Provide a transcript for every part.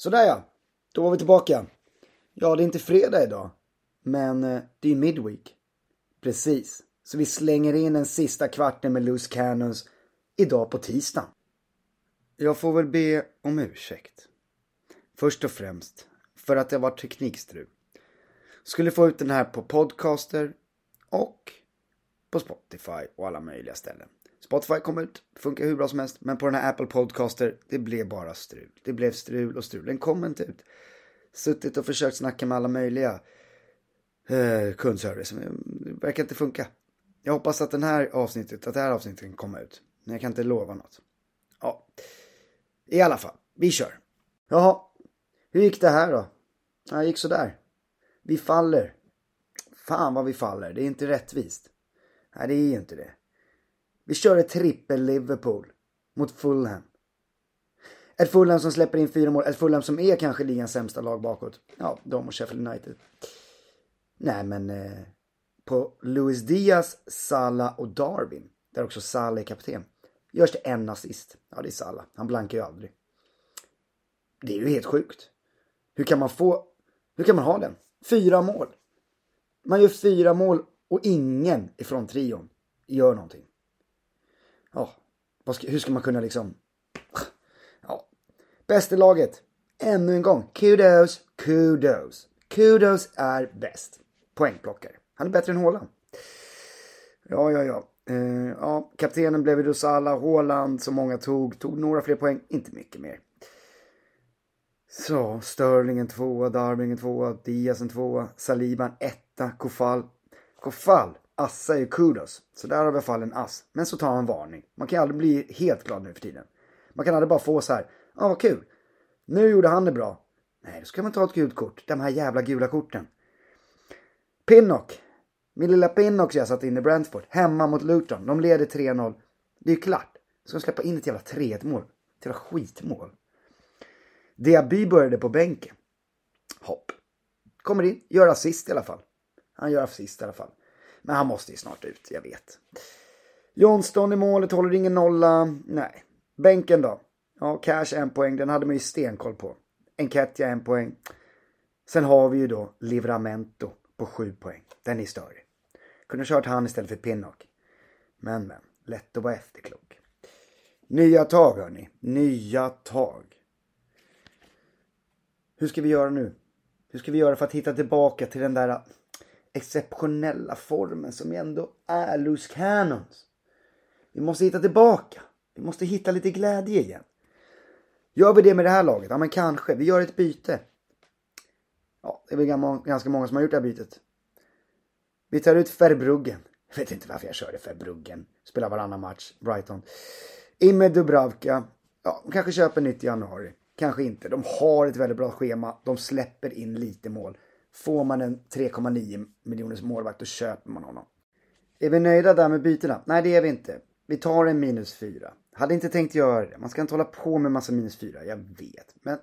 Sådär ja, då var vi tillbaka. Ja, det är inte fredag idag, men eh, det är midweek. Precis, så vi slänger in den sista kvarten med Loose Cannons idag på tisdag. Jag får väl be om ursäkt. Först och främst för att det var teknikstrul. Skulle få ut den här på podcaster och på Spotify och alla möjliga ställen. Spotify kom ut, funkar hur bra som helst, men på den här Apple Podcaster, det blev bara strul. Det blev strul och strul, den kom inte ut. Suttit och försökt snacka med alla möjliga eh, kundservice, det verkar inte funka. Jag hoppas att den här avsnittet, att det här avsnittet kan komma ut. Men jag kan inte lova något. Ja, i alla fall, vi kör. Jaha, hur gick det här då? Ja, det gick sådär. Vi faller. Fan vad vi faller, det är inte rättvist. Nej, det är ju inte det. Vi kör ett trippel Liverpool mot Fulham. Ett Fulham som släpper in fyra mål. Ett Fulham som är kanske ligans sämsta lag bakåt. Ja, de och Sheffield United. Nej, men eh, på Luis Diaz, Salah och Darwin, där också Salah är kapten, görs det en assist. Ja, det är Salah. Han blankar ju aldrig. Det är ju helt sjukt. Hur kan man få... Hur kan man ha den? Fyra mål. Man gör fyra mål och ingen ifrån trion gör någonting. Ja, ska, hur ska man kunna liksom... Ja. Bästa laget. Ännu en gång. Kudos, kudos. Kudos är bäst. Poängplockare. Han är bättre än Haaland. Ja, ja, ja. Uh, ja, kaptenen blev Rosala, Haaland som många tog, tog några fler poäng, inte mycket mer. Så, Sterling en tvåa, Darwin en tvåa, Diaz en tvåa, Saliban etta, Kofall. Kofall Assa är ju kudos. Så där har vi i alla fall en ass. Men så tar han varning. Man kan ju aldrig bli helt glad nu för tiden. Man kan aldrig bara få så här, ja ah, vad kul. Nu gjorde han det bra. Nej, då ska man ta ett gult kort. De här jävla gula korten. Pinnock. Min lilla Pinnock jag satt in i Brentford. Hemma mot Luton. De leder 3-0. Det är ju klart. Ska de släppa in ett jävla 3-1 mål? Ett jävla skitmål. Diaby började på bänken. Hopp. Kommer in, gör assist i alla fall. Han gör assist i alla fall. Men han måste ju snart ut, jag vet. Johnston i målet, håller ingen nolla. Nej. Bänken då? Ja, Cash en poäng, den hade man ju stenkoll på. Enkätia en poäng. Sen har vi ju då Livramento på sju poäng. Den är större. Kunde kört han istället för Pinnock. Men men, lätt att vara efterklok. Nya tag hörni, nya tag. Hur ska vi göra nu? Hur ska vi göra för att hitta tillbaka till den där exceptionella formen som ändå är Loose Cannons? Vi måste hitta tillbaka. Vi måste hitta lite glädje igen. Gör vi det med det här laget? Ja, men kanske. Vi gör ett byte. Ja, det är väl ganska många som har gjort det här bytet. Vi tar ut Verbruggen. Jag vet inte varför jag körde Verbruggen. Spelar varannan match, Brighton. In med Dubravka. Ja, de kanske köper nytt i januari. Kanske inte. De har ett väldigt bra schema. De släpper in lite mål. Får man en 3,9 miljoners målvakt då köper man honom. Är vi nöjda där med bytena? Nej, det är vi inte. Vi tar en minus 4. Hade inte tänkt göra det. Man ska inte hålla på med massa minus 4. Jag vet. Men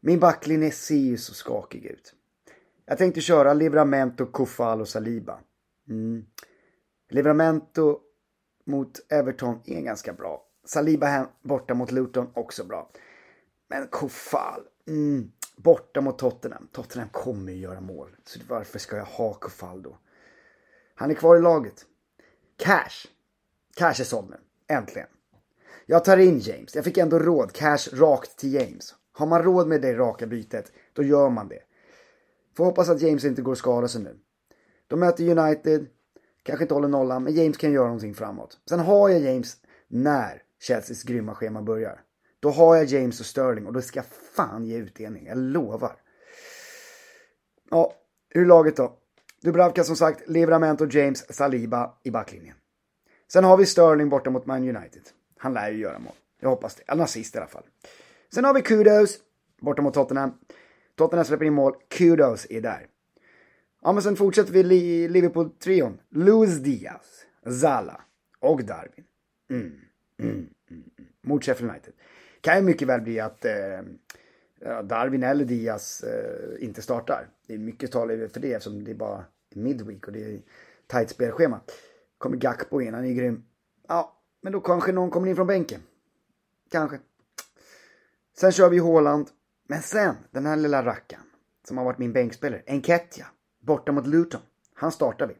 min backlinje ser ju så skakig ut. Jag tänkte köra Livramento, Kofal och Saliba. Mm. Livramento mot Everton är ganska bra. Saliba hem, borta mot Luton också bra. Men Kofal, mm, borta mot Tottenham. Tottenham kommer ju göra mål. Så varför ska jag ha Kofal då? Han är kvar i laget. Cash. Cash är såld nu. Äntligen. Jag tar in James. Jag fick ändå råd. Cash rakt till James. Har man råd med det raka bytet, då gör man det. Får hoppas att James inte går och skadar sig nu. De möter United. Kanske inte håller nollan, men James kan göra någonting framåt. Sen har jag James när Chelseas grymma schema börjar. Då har jag James och Sterling och då ska jag fan ge utdelning. Jag lovar. Ja, hur är laget då? Dubravka som sagt, Livramento, James, Saliba i backlinjen. Sen har vi Sterling borta mot Man United. Han lär ju göra mål. Jag hoppas det. Eller assist i alla fall. Sen har vi Kudos borta mot Tottenham. Tottenham släpper in mål. Kudos är där. Ja, men sen fortsätter vi Liverpool-trion. Luis Diaz, Zala och Darwin. Mm, mm, mm, mm. Mot Sheffield United kan ju mycket väl bli att eh, Darwin eller Diaz eh, inte startar. Det är mycket tal för det eftersom det är bara midweek och det är tajt spelschema. Kommer Gakpo in, han är grym. Ja, men då kanske någon kommer in från bänken. Kanske. Sen kör vi Håland. Men sen, den här lilla rackaren som har varit min bänkspelare, Enketia, borta mot Luton. Han startar vi.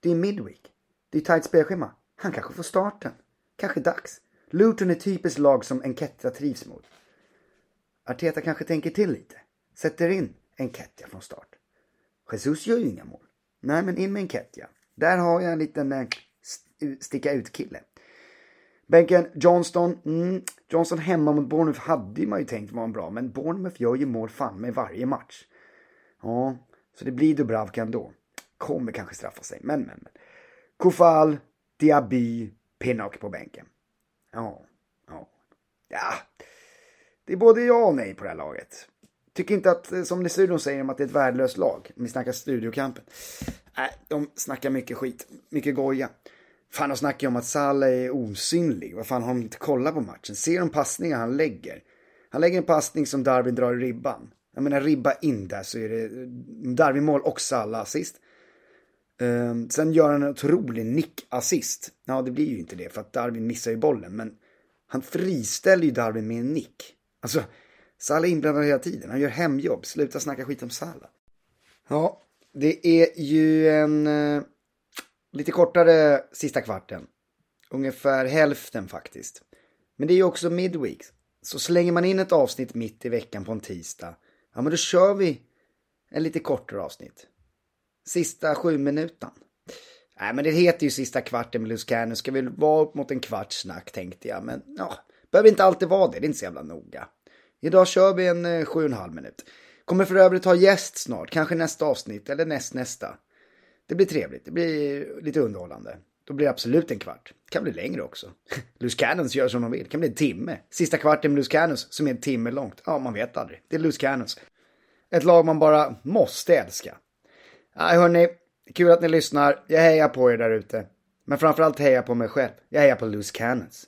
Det är midweek. Det är tajt spelschema. Han kanske får starten. Kanske dags. Luton är typiskt lag som Enketia trivs mot. Arteta kanske tänker till lite. Sätter in Enketia från start. Jesus gör ju inga mål. Nej, men in med Enketia. Där har jag en liten eh, sticka ut-kille. Bänken, Johnston. Mm, Johnston hemma mot Bournemouth hade man ju tänkt var bra, men Bournemouth gör ju mål fan med varje match. Ja, så det blir Dubravka ändå. Kommer kanske straffa sig, men men. men. Kofal, Diaby, Pinnock på bänken. Ja, ja. Ja, det är både ja och nej på det här laget. Tycker inte att, eh, som studion säger om att det är ett värdelöst lag. Om vi snackar studiokampen. Nej, de snackar mycket skit. Mycket goja. Fan, de snackar ju om att Salah är osynlig. Vad fan har de inte kollat på matchen? Ser de passningar han lägger? Han lägger en passning som Darwin drar i ribban. Jag menar ribba in där så är det Darwin mål och Salah assist. Ehm, sen gör han en otrolig nickassist. Ja, det blir ju inte det för att Darwin missar ju bollen. Men han friställer ju Darwin med en nick. Alltså, Salah är inblandad hela tiden. Han gör hemjobb. Sluta snacka skit om Salah. Ja, det är ju en eh, lite kortare sista kvarten. Ungefär hälften faktiskt. Men det är ju också midweek. Så slänger man in ett avsnitt mitt i veckan på en tisdag. Ja, men då kör vi en lite kortare avsnitt. Sista sju minuten. Nej, men det heter ju sista kvarten med Luscano. Ska väl vara upp mot en kvarts snack tänkte jag. Men ja, behöver inte alltid vara det. Det är inte så jävla noga. Idag kör vi en eh, sju och en halv minut. Kommer för övrigt ha gäst snart. Kanske nästa avsnitt eller näst nästa. Det blir trevligt. Det blir lite underhållande. Då blir det absolut en kvart. Kan bli längre också. Loose Cannons gör som de vill. Kan bli en timme. Sista kvarten med Loose Cannons som är en timme långt. Ja, man vet aldrig. Det är Loose Cannons. Ett lag man bara måste älska. Nej, hörni. Kul att ni lyssnar. Jag hejar på er där ute. Men framförallt hejar på mig själv. Jag hejar på Loose Cannons.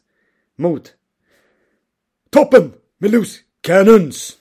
Mot toppen med Loose Cannons!